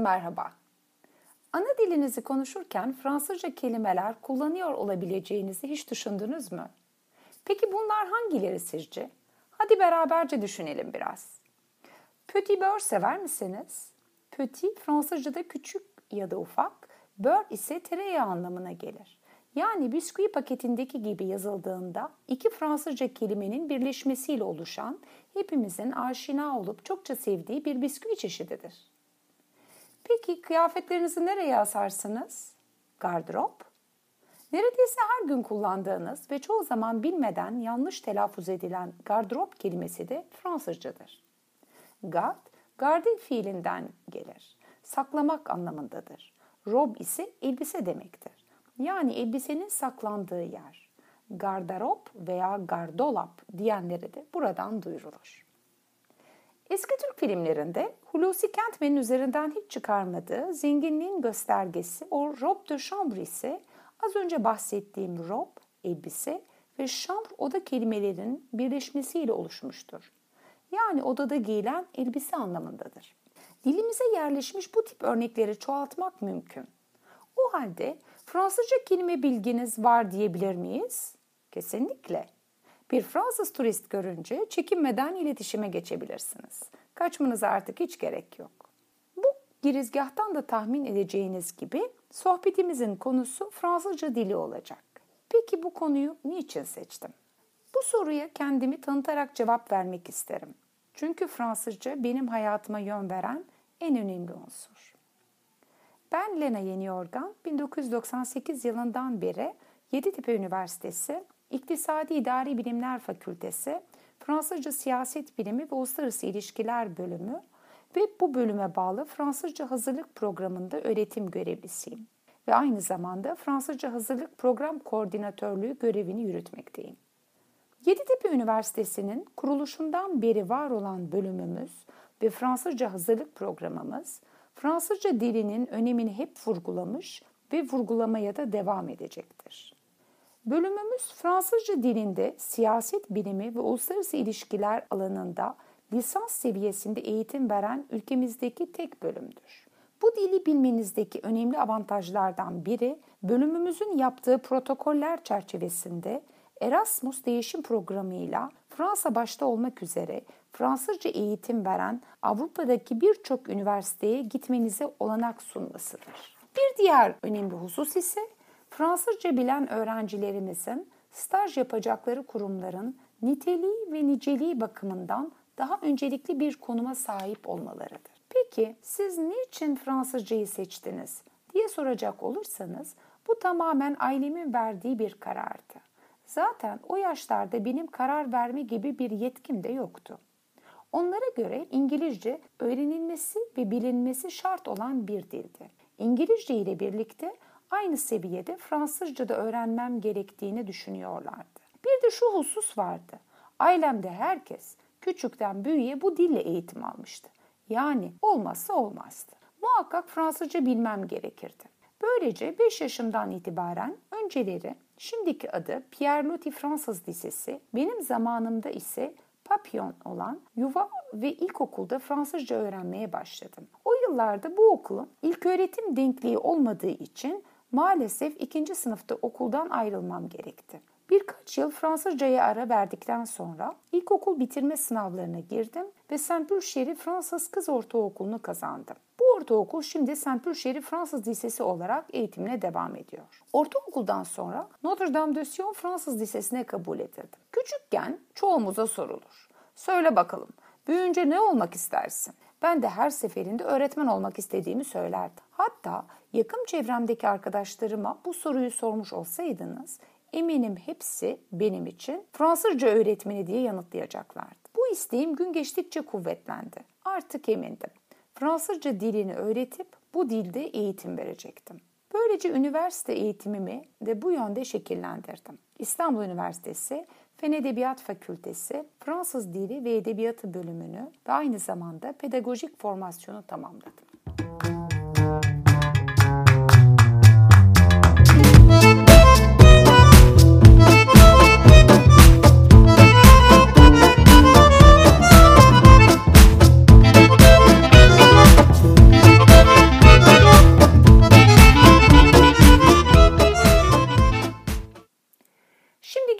Merhaba. Ana dilinizi konuşurken Fransızca kelimeler kullanıyor olabileceğinizi hiç düşündünüz mü? Peki bunlar hangileri sizce? Hadi beraberce düşünelim biraz. Petit beurre sever misiniz? Petit Fransızca'da küçük ya da ufak, beurre ise tereyağı anlamına gelir. Yani bisküvi paketindeki gibi yazıldığında iki Fransızca kelimenin birleşmesiyle oluşan, hepimizin aşina olup çokça sevdiği bir bisküvi çeşididir. Peki kıyafetlerinizi nereye asarsınız? Gardırop. Neredeyse her gün kullandığınız ve çoğu zaman bilmeden yanlış telaffuz edilen gardırop kelimesi de Fransızcadır. Gard, garde fiilinden gelir. Saklamak anlamındadır. Rob ise elbise demektir. Yani elbisenin saklandığı yer. Gardarop veya gardolap diyenleri de buradan duyurulur. Eski Türk filmlerinde Hulusi Kentmen'in üzerinden hiç çıkarmadığı zenginliğin göstergesi o robe de chambre ise az önce bahsettiğim rob, elbise ve chambre oda kelimelerin birleşmesiyle oluşmuştur. Yani odada giyilen elbise anlamındadır. Dilimize yerleşmiş bu tip örnekleri çoğaltmak mümkün. O halde Fransızca kelime bilginiz var diyebilir miyiz? Kesinlikle. Bir Fransız turist görünce çekinmeden iletişime geçebilirsiniz. Kaçmanıza artık hiç gerek yok. Bu girizgahtan da tahmin edeceğiniz gibi sohbetimizin konusu Fransızca dili olacak. Peki bu konuyu niçin seçtim? Bu soruya kendimi tanıtarak cevap vermek isterim. Çünkü Fransızca benim hayatıma yön veren en önemli unsur. Ben Lena Yeniorgan, 1998 yılından beri Yeditepe Üniversitesi İktisadi İdari Bilimler Fakültesi, Fransızca Siyaset Bilimi ve Uluslararası İlişkiler Bölümü ve bu bölüme bağlı Fransızca Hazırlık Programı'nda öğretim görevlisiyim ve aynı zamanda Fransızca Hazırlık Program Koordinatörlüğü görevini yürütmekteyim. Yeditepe Üniversitesi'nin kuruluşundan beri var olan bölümümüz ve Fransızca hazırlık programımız Fransızca dilinin önemini hep vurgulamış ve vurgulamaya da devam edecektir. Bölümümüz Fransızca dilinde siyaset bilimi ve uluslararası ilişkiler alanında lisans seviyesinde eğitim veren ülkemizdeki tek bölümdür. Bu dili bilmenizdeki önemli avantajlardan biri bölümümüzün yaptığı protokoller çerçevesinde Erasmus değişim programıyla Fransa başta olmak üzere Fransızca eğitim veren Avrupa'daki birçok üniversiteye gitmenize olanak sunmasıdır. Bir diğer önemli husus ise Fransızca bilen öğrencilerimizin staj yapacakları kurumların niteliği ve niceliği bakımından daha öncelikli bir konuma sahip olmalarıdır. Peki siz niçin Fransızcayı seçtiniz diye soracak olursanız bu tamamen ailemin verdiği bir karardı. Zaten o yaşlarda benim karar verme gibi bir yetkim de yoktu. Onlara göre İngilizce öğrenilmesi ve bilinmesi şart olan bir dildi. İngilizce ile birlikte aynı seviyede Fransızca da öğrenmem gerektiğini düşünüyorlardı. Bir de şu husus vardı. Ailemde herkes küçükten büyüğe bu dille eğitim almıştı. Yani olmazsa olmazdı. Muhakkak Fransızca bilmem gerekirdi. Böylece 5 yaşımdan itibaren önceleri şimdiki adı Pierre Loti Fransız Lisesi, benim zamanımda ise Papillon olan yuva ve ilkokulda Fransızca öğrenmeye başladım. O yıllarda bu okulun ilk öğretim denkliği olmadığı için maalesef ikinci sınıfta okuldan ayrılmam gerekti. Birkaç yıl Fransızcaya ara verdikten sonra ilkokul bitirme sınavlarına girdim ve Saint-Pulcheri Fransız Kız Ortaokulu'nu kazandım. Bu ortaokul şimdi Saint-Pulcheri Fransız Lisesi olarak eğitimine devam ediyor. Ortaokuldan sonra Notre Dame de Sion Fransız Lisesi'ne kabul edildim. Küçükken çoğumuza sorulur. Söyle bakalım, büyüyünce ne olmak istersin? Ben de her seferinde öğretmen olmak istediğimi söylerdim. Hatta yakın çevremdeki arkadaşlarıma bu soruyu sormuş olsaydınız eminim hepsi benim için Fransızca öğretmeni diye yanıtlayacaklardı. Bu isteğim gün geçtikçe kuvvetlendi. Artık emindim. Fransızca dilini öğretip bu dilde eğitim verecektim. Böylece üniversite eğitimimi de bu yönde şekillendirdim. İstanbul Üniversitesi Fen Edebiyat Fakültesi Fransız Dili ve Edebiyatı bölümünü ve aynı zamanda pedagojik formasyonu tamamladım.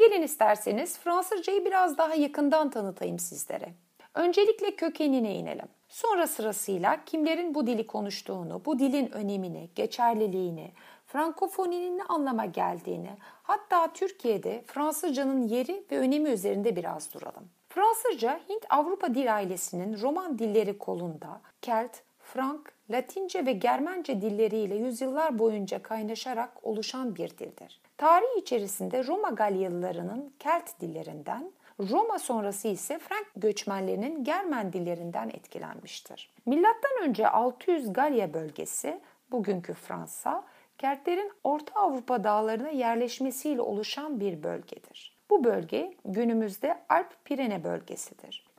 İsterseniz Fransızcayı biraz daha yakından tanıtayım sizlere. Öncelikle kökenine inelim. Sonra sırasıyla kimlerin bu dili konuştuğunu, bu dilin önemini, geçerliliğini, Frankofoninin ne anlama geldiğini, hatta Türkiye'de Fransızcanın yeri ve önemi üzerinde biraz duralım. Fransızca Hint-Avrupa dil ailesinin Roman dilleri kolunda Kelt, Frank, Latince ve Germence dilleriyle yüzyıllar boyunca kaynaşarak oluşan bir dildir. Tarih içerisinde Roma Galyalılarının Kelt dillerinden, Roma sonrası ise Frank göçmenlerinin Germen dillerinden etkilenmiştir. Milattan önce 600 Galya bölgesi, bugünkü Fransa, Keltlerin Orta Avrupa dağlarına yerleşmesiyle oluşan bir bölgedir. Bu bölge günümüzde Alp-Pirene bölgesidir.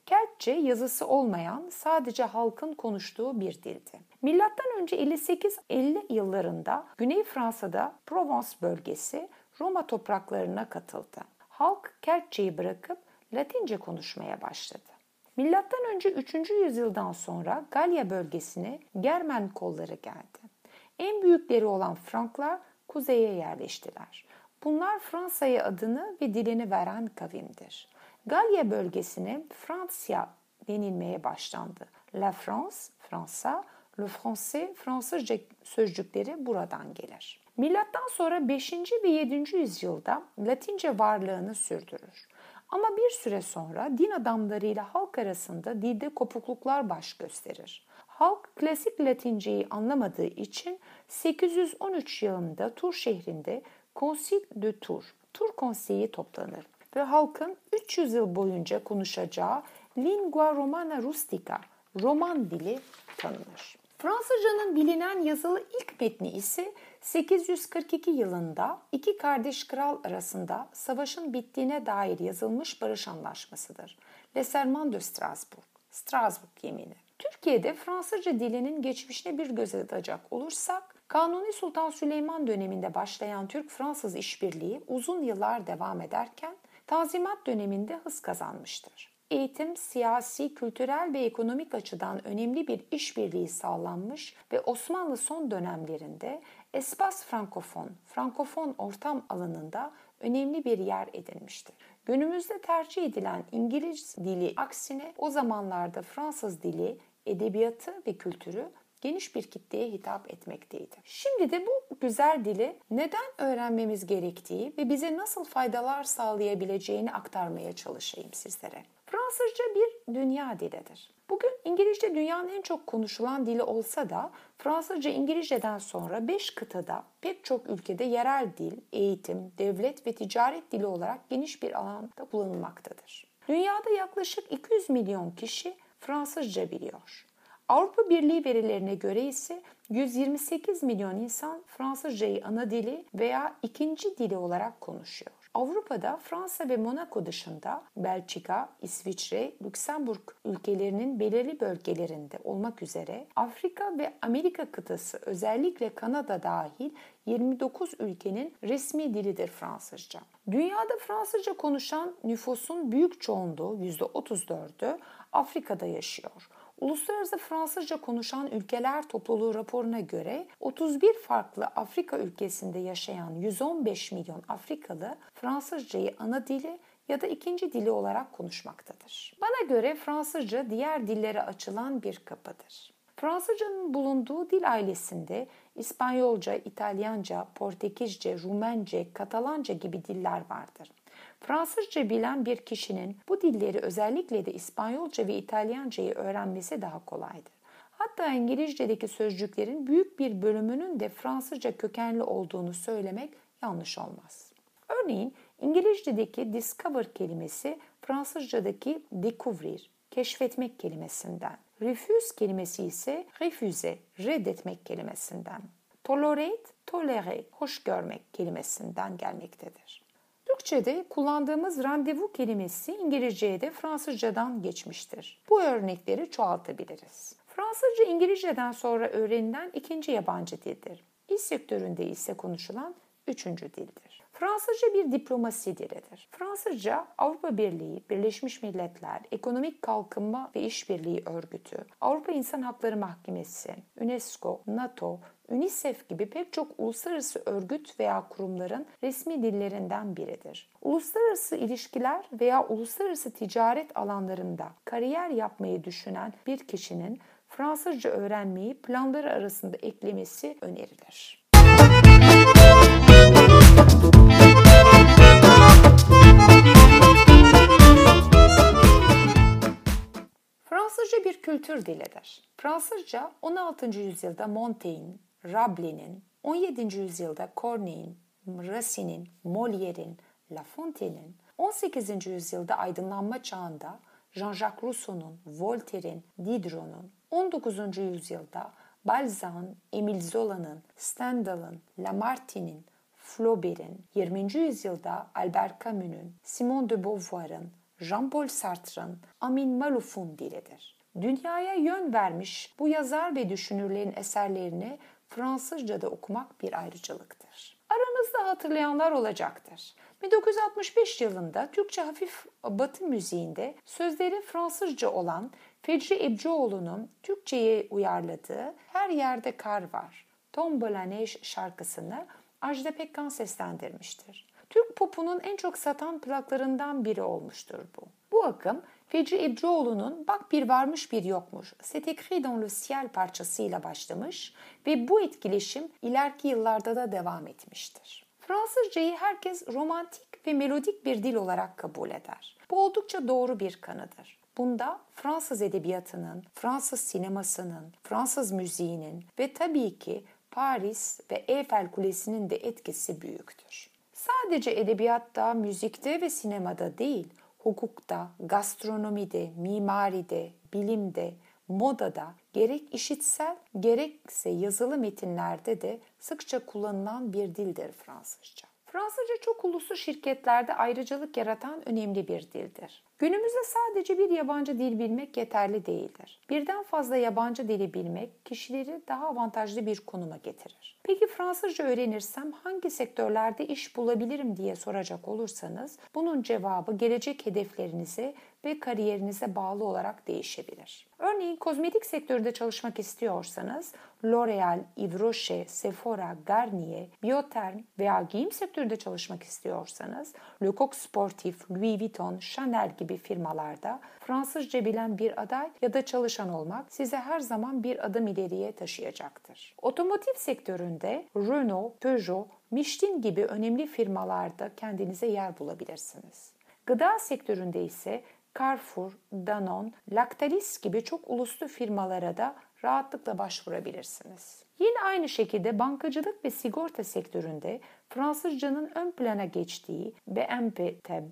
Keltçe yazısı olmayan sadece halkın konuştuğu bir dildi. Milattan önce 58-50 yıllarında Güney Fransa'da Provence bölgesi Roma topraklarına katıldı. Halk Keltçeyi bırakıp Latince konuşmaya başladı. Milattan önce 3. yüzyıldan sonra Galya bölgesine Germen kolları geldi. En büyükleri olan Franklar kuzeye yerleştiler. Bunlar Fransa'ya adını ve dilini veren kavimdir. Galya bölgesine Fransya denilmeye başlandı. La France, Fransa, le français, Fransızca sözcükleri buradan gelir. Milattan sonra 5. ve 7. yüzyılda Latince varlığını sürdürür. Ama bir süre sonra din adamlarıyla halk arasında dilde kopukluklar baş gösterir. Halk klasik Latinceyi anlamadığı için 813 yılında Tur şehrinde Concile de Tours, Tur Konseyi toplanır ve halkın 300 yıl boyunca konuşacağı Lingua Romana Rustica, Roman dili tanınır. Fransızcanın bilinen yazılı ilk metni ise 842 yılında iki kardeş kral arasında savaşın bittiğine dair yazılmış barış anlaşmasıdır. Le Serment de Strasbourg, Strasbourg yemini. Türkiye'de Fransızca dilinin geçmişine bir göz atacak olursak, Kanuni Sultan Süleyman döneminde başlayan Türk-Fransız işbirliği uzun yıllar devam ederken Tanzimat döneminde hız kazanmıştır. Eğitim, siyasi, kültürel ve ekonomik açıdan önemli bir işbirliği sağlanmış ve Osmanlı son dönemlerinde Espas Frankofon, Frankofon ortam alanında önemli bir yer edinmiştir. Günümüzde tercih edilen İngiliz dili aksine o zamanlarda Fransız dili, edebiyatı ve kültürü geniş bir kitleye hitap etmekteydi. Şimdi de bu güzel dili neden öğrenmemiz gerektiği ve bize nasıl faydalar sağlayabileceğini aktarmaya çalışayım sizlere. Fransızca bir dünya dilidir. Bugün İngilizce dünyanın en çok konuşulan dili olsa da Fransızca İngilizceden sonra 5 kıtada pek çok ülkede yerel dil, eğitim, devlet ve ticaret dili olarak geniş bir alanda kullanılmaktadır. Dünyada yaklaşık 200 milyon kişi Fransızca biliyor. Avrupa Birliği verilerine göre ise 128 milyon insan Fransızcayı ana dili veya ikinci dili olarak konuşuyor. Avrupa'da Fransa ve Monaco dışında Belçika, İsviçre, Lüksemburg ülkelerinin belirli bölgelerinde olmak üzere Afrika ve Amerika kıtası özellikle Kanada dahil 29 ülkenin resmi dilidir Fransızca. Dünyada Fransızca konuşan nüfusun büyük çoğunluğu %34'ü Afrika'da yaşıyor. Uluslararası Fransızca konuşan ülkeler topluluğu raporuna göre 31 farklı Afrika ülkesinde yaşayan 115 milyon Afrikalı Fransızcayı ana dili ya da ikinci dili olarak konuşmaktadır. Bana göre Fransızca diğer dillere açılan bir kapıdır. Fransızcanın bulunduğu dil ailesinde İspanyolca, İtalyanca, Portekizce, Rumence, Katalanca gibi diller vardır. Fransızca bilen bir kişinin bu dilleri özellikle de İspanyolca ve İtalyancayı öğrenmesi daha kolaydır. Hatta İngilizce'deki sözcüklerin büyük bir bölümünün de Fransızca kökenli olduğunu söylemek yanlış olmaz. Örneğin İngilizce'deki discover kelimesi Fransızca'daki découvrir, keşfetmek kelimesinden. Refuse kelimesi ise refuser, reddetmek kelimesinden. Tolerate, tolere, hoş görmek kelimesinden gelmektedir. Türkçe'de kullandığımız randevu kelimesi İngilizce'ye de Fransızcadan geçmiştir. Bu örnekleri çoğaltabiliriz. Fransızca İngilizce'den sonra öğrenilen ikinci yabancı dildir. İş sektöründe ise konuşulan üçüncü dildir. Fransızca bir diplomasi dilidir. Fransızca Avrupa Birliği, Birleşmiş Milletler, Ekonomik Kalkınma ve İşbirliği Örgütü, Avrupa İnsan Hakları Mahkemesi, UNESCO, NATO, UNICEF gibi pek çok uluslararası örgüt veya kurumların resmi dillerinden biridir. Uluslararası ilişkiler veya uluslararası ticaret alanlarında kariyer yapmayı düşünen bir kişinin Fransızca öğrenmeyi planları arasında eklemesi önerilir. Fransızca bir kültür dilidir. Fransızca 16. yüzyılda Montaigne, Rabelaise'nin, 17. yüzyılda Corneille'in, Racine'in, Molière'in, La Fontaine'in, 18. yüzyılda aydınlanma çağında Jean-Jacques Rousseau'nun, Voltaire'in, Diderot'un, 19. yüzyılda Balzac'ın, Emile Zola'nın, Stendhal'ın, Lamartine'in, Flaubert'in, 20. yüzyılda Albert Camus'un, Simone de Beauvoir'ın, Jean-Paul Sartre'ın, Amin Malouf'un dilidir. Dünyaya yön vermiş bu yazar ve düşünürlerin eserlerini Fransızca'da okumak bir ayrıcalıktır. Aranızda hatırlayanlar olacaktır. 1965 yılında Türkçe hafif batı müziğinde sözleri Fransızca olan Fecri Ebcioğlu'nun Türkçe'ye uyarladığı Her Yerde Kar Var, Tombola Neş şarkısını Ajda Pekkan seslendirmiştir. Türk popunun en çok satan plaklarından biri olmuştur bu. Bu akım Fecri Ebcioğlu'nun Bak Bir Varmış Bir Yokmuş, C'est écrit dans le ciel parçasıyla başlamış ve bu etkileşim ileriki yıllarda da devam etmiştir. Fransızcayı herkes romantik ve melodik bir dil olarak kabul eder. Bu oldukça doğru bir kanıdır. Bunda Fransız edebiyatının, Fransız sinemasının, Fransız müziğinin ve tabii ki Paris ve Eiffel Kulesi'nin de etkisi büyüktür. Sadece edebiyatta, müzikte ve sinemada değil, hukukta, gastronomide, mimaride, bilimde, modada gerek işitsel gerekse yazılı metinlerde de sıkça kullanılan bir dildir Fransızca. Fransızca çok uluslu şirketlerde ayrıcalık yaratan önemli bir dildir. Günümüzde sadece bir yabancı dil bilmek yeterli değildir. Birden fazla yabancı dili bilmek kişileri daha avantajlı bir konuma getirir. Peki Fransızca öğrenirsem hangi sektörlerde iş bulabilirim diye soracak olursanız bunun cevabı gelecek hedeflerinize ve kariyerinize bağlı olarak değişebilir. Örneğin kozmetik sektöründe çalışmak istiyorsanız L'Oreal, Yves Rocher, Sephora, Garnier, Biotherm veya giyim sektöründe çalışmak istiyorsanız Lecoq Sportif, Louis Vuitton, Chanel gibi firmalarda Fransızca bilen bir aday ya da çalışan olmak size her zaman bir adım ileriye taşıyacaktır. Otomotiv sektöründe Renault, Peugeot, Michelin gibi önemli firmalarda kendinize yer bulabilirsiniz. Gıda sektöründe ise Carrefour, Danone, Lactalis gibi çok uluslu firmalara da rahatlıkla başvurabilirsiniz. Yine aynı şekilde bankacılık ve sigorta sektöründe Fransızcanın ön plana geçtiği BNP TEB,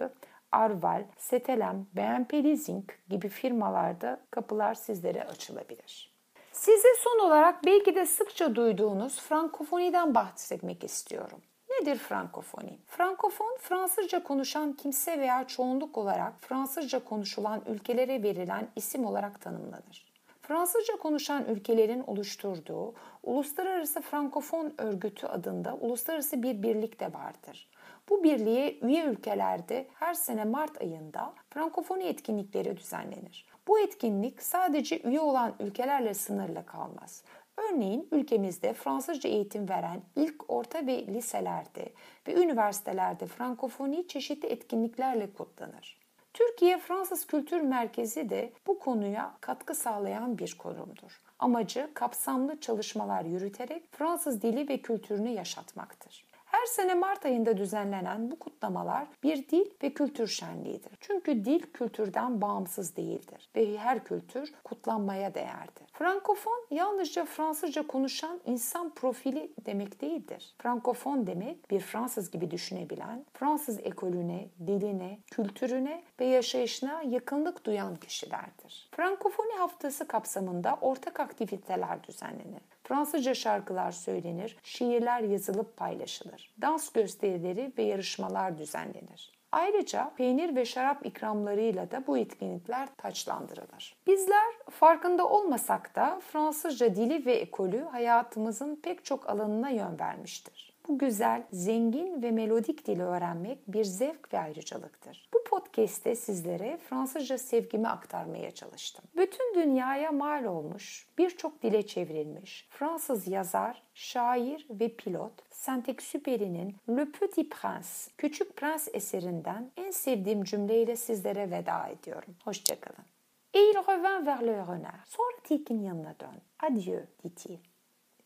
Arval, Setelem, BNP Leasing gibi firmalarda kapılar sizlere açılabilir. Size son olarak belki de sıkça duyduğunuz Frankofoniden bahsetmek istiyorum. Nedir Frankofoni? Frankofon, Fransızca konuşan kimse veya çoğunluk olarak Fransızca konuşulan ülkelere verilen isim olarak tanımlanır. Fransızca konuşan ülkelerin oluşturduğu Uluslararası Frankofon Örgütü adında uluslararası bir birlik de vardır. Bu birliğe üye ülkelerde her sene Mart ayında Frankofoni etkinlikleri düzenlenir. Bu etkinlik sadece üye olan ülkelerle sınırlı kalmaz. Örneğin ülkemizde Fransızca eğitim veren ilk orta ve liselerde ve üniversitelerde Frankofoni çeşitli etkinliklerle kutlanır. Türkiye Fransız Kültür Merkezi de bu konuya katkı sağlayan bir kurumdur. Amacı kapsamlı çalışmalar yürüterek Fransız dili ve kültürünü yaşatmaktır. Her sene Mart ayında düzenlenen bu kutlamalar bir dil ve kültür şenliğidir. Çünkü dil kültürden bağımsız değildir ve her kültür kutlanmaya değerdir. Frankofon yalnızca Fransızca konuşan insan profili demek değildir. Frankofon demek bir Fransız gibi düşünebilen, Fransız ekolüne, diline, kültürüne ve yaşayışına yakınlık duyan kişilerdir. Frankofoni haftası kapsamında ortak aktiviteler düzenlenir. Fransızca şarkılar söylenir, şiirler yazılıp paylaşılır. Dans gösterileri ve yarışmalar düzenlenir. Ayrıca peynir ve şarap ikramlarıyla da bu etkinlikler taçlandırılır. Bizler farkında olmasak da Fransızca dili ve ekolü hayatımızın pek çok alanına yön vermiştir. Bu güzel, zengin ve melodik dili öğrenmek bir zevk ve ayrıcalıktır. Bu podcast'te sizlere Fransızca sevgimi aktarmaya çalıştım. Bütün dünyaya mal olmuş, birçok dile çevrilmiş Fransız yazar, şair ve pilot Saint-Exupéry'nin Le Petit Prince, Küçük Prens eserinden en sevdiğim cümleyle sizlere veda ediyorum. Hoşçakalın. Et il revint vers le renard. Sonra tilkin yanına dön. Adieu, dit-il.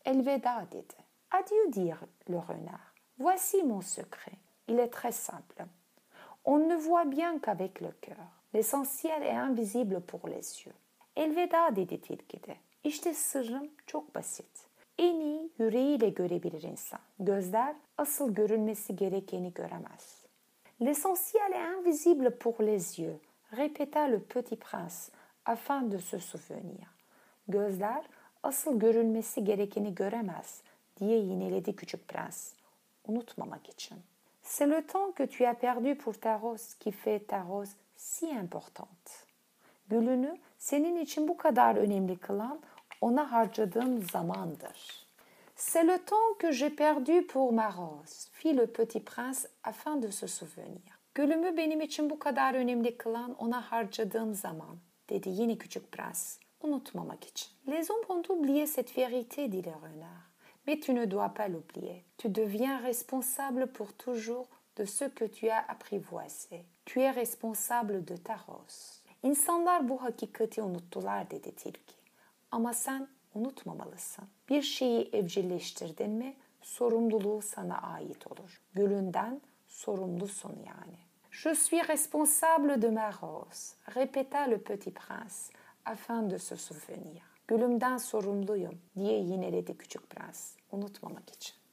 Elveda dedi. Adieu, dit le renard. Voici mon secret. Il est très simple. On ne voit bien qu'avec le cœur. L'essentiel est invisible pour les yeux. Elveda dedi tilki de. İşte sırrım çok basit. En iyi yüreğiyle görebilir insan. Gözler asıl görülmesi gerekeni göremez. L'essentiel est invisible pour les yeux, répéta le petit prince afin de se souvenir. Gözler asıl görülmesi gerekeni göremez diye yineledi küçük prens. Unutmamak için. C'est le temps que tu as perdu pour ta rose qui fait ta rose si importante. Gülünü senin için bu kadar önemli kılan ona harcadığım zamandır. C'est le temps que j'ai perdu pour ma rose, fit le petit prince afin de se souvenir. Gülümü benim için bu kadar önemli kılan ona harcadığım zaman, dedi yine küçük prens, unutmamak için. Les hommes ont oublié cette vérité, dit le renard. Mais tu ne dois pas l'oublier. Tu deviens responsable pour toujours de ce que tu as apprivoisé. Tu es responsable de ta rose. İnsanlar bu hakikati unuttular dedi tilki. Ama sen unutmamalısın. Bir şeyi evcilleştirdin mi sorumluluğu sana ait olur. Gülünden sorumlusun yani. Je suis responsable de ma rose, répéta le petit prince afin de se souvenir. Gülümden sorumluyum diye yineledi küçük prens unutmamak için.